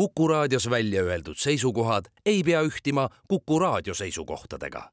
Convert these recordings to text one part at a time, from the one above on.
Kuku raadios välja öeldud seisukohad ei pea ühtima Kuku raadio seisukohtadega.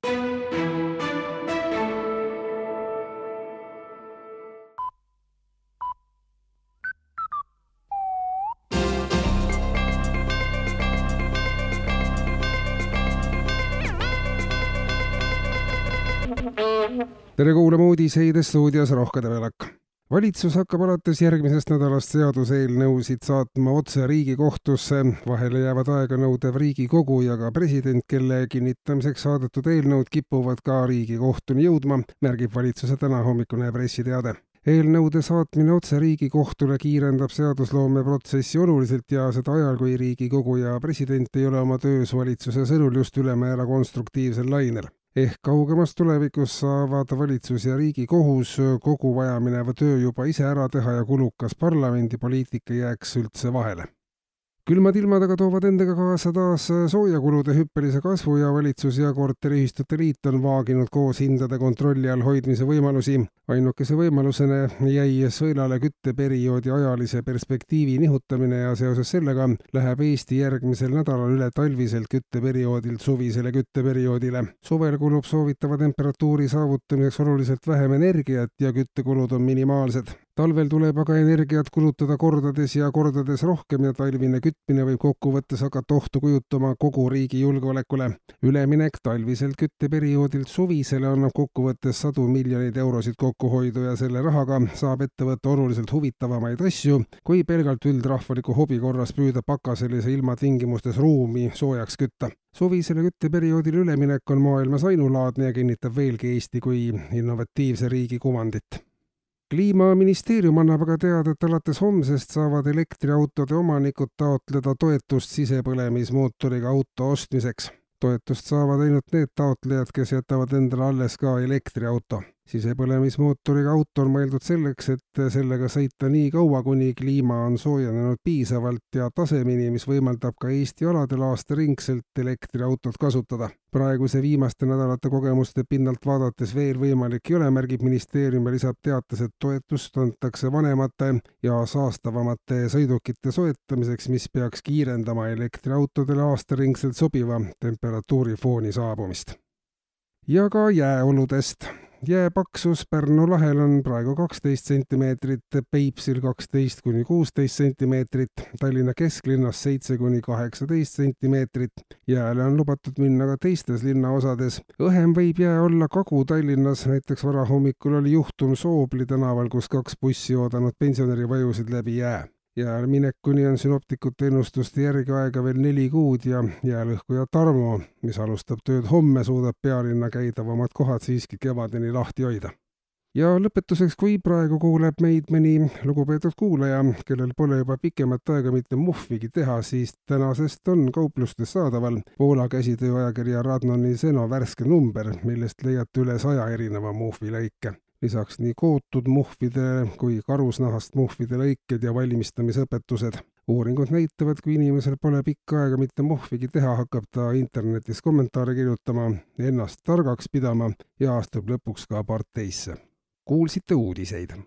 tere kuulama uudiseid stuudios Rohke Debelak valitsus hakkab alates järgmisest nädalast seaduseelnõusid saatma otse Riigikohtusse. vahele jäävad aeganõudev Riigikogu ja ka president, kelle kinnitamiseks saadetud eelnõud kipuvad ka Riigikohtuni jõudma, märgib valitsuse tänahommikune pressiteade eelnõude saatmine otse Riigikohtule kiirendab seadusloomeprotsessi oluliselt ja seda ajal, kui Riigikogu ja president ei ole oma töös valitsuse sõnul just ülemäära konstruktiivsel lainel ehk kaugemas tulevikus saavad valitsus ja Riigikohus kogu vajamineva töö juba ise ära teha ja kulukas parlamendipoliitika jääks üldse vahele külmad ilmad aga toovad endaga kaasa taas soojakulude hüppelise kasvu ja valitsus ja korteriühistute liit on vaaginud koos hindade kontrolli all hoidmise võimalusi. ainukese võimalusena jäi sõelale kütteperioodi ajalise perspektiivi nihutamine ja seoses sellega läheb Eesti järgmisel nädalal üle talviselt kütteperioodilt suvisele kütteperioodile. suvel kulub soovitava temperatuuri saavutamiseks oluliselt vähem energiat ja küttekulud on minimaalsed talvel tuleb aga energiat kulutada kordades ja kordades rohkem ja talvine kütmine võib kokkuvõttes hakata ohtu kujutama kogu riigi julgeolekule. üleminek talviselt kütteperioodilt suvisele annab kokkuvõttes sadu miljoneid eurosid kokkuhoidu ja selle rahaga saab ette võtta oluliselt huvitavamaid asju, kui pelgalt üldrahvaliku hobi korras püüda pakaselise ilmatingimustes ruumi soojaks kütta suvisele kütteperioodile üleminek on maailmas ainulaadne ja kinnitab veelgi Eesti kui innovatiivse riigi kuvandit kliimaministeerium annab aga teada, et alates homsest saavad elektriautode omanikud taotleda toetust sisepõlemismootoriga auto ostmiseks. toetust saavad ainult need taotlejad, kes jätavad endale alles ka elektriauto sisepõlemismootoriga auto on mõeldud selleks, et sellega sõita nii kaua, kuni kliima on soojenenud piisavalt ja tasemeni, mis võimaldab ka Eesti aladel aastaringselt elektriautot kasutada. praeguse viimaste nädalate kogemuste pinnalt vaadates veel võimalik ei ole, märgib ministeerium ja lisab teates, et toetust antakse vanemate ja saastavamate sõidukite soetamiseks, mis peaks kiirendama elektriautodele aastaringselt sobiva temperatuurifooni saabumist. ja ka jääoludest jää paksus Pärnu lahel on praegu kaksteist sentimeetrit, Peipsil kaksteist kuni kuusteist sentimeetrit, Tallinna kesklinnas seitse kuni kaheksateist sentimeetrit. jääle on lubatud minna ka teistes linnaosades. õhem võib jää olla Kagu-Tallinnas, näiteks varahommikul oli juhtum Soobli tänaval, kus kaks bussi oodanud pensionäri vajusid läbi jää ja minekuni on sünoptikute ennustuste järgi aega veel neli kuud ja jäälõhkuja Tarmo, mis alustab tööd homme, suudab pealinna käidavamad kohad siiski kevadeni lahti hoida. ja lõpetuseks, kui praegu kuuleb meid mõni lugupeetud kuulaja, kellel pole juba pikemat aega mitte muhvigi teha, siis tänasest on kauplustes saadaval Poola käsitööajakirja Radnoni Zeno värske number, millest leiate üle saja erineva muhvi lõike lisaks nii kootud muhvide kui karusnahast muhvide lõiked ja valmistamisõpetused. uuringud näitavad, kui inimesel pole pikka aega mitte muhvigi teha, hakkab ta internetis kommentaare kirjutama, ennast targaks pidama ja astub lõpuks ka parteisse. kuulsite uudiseid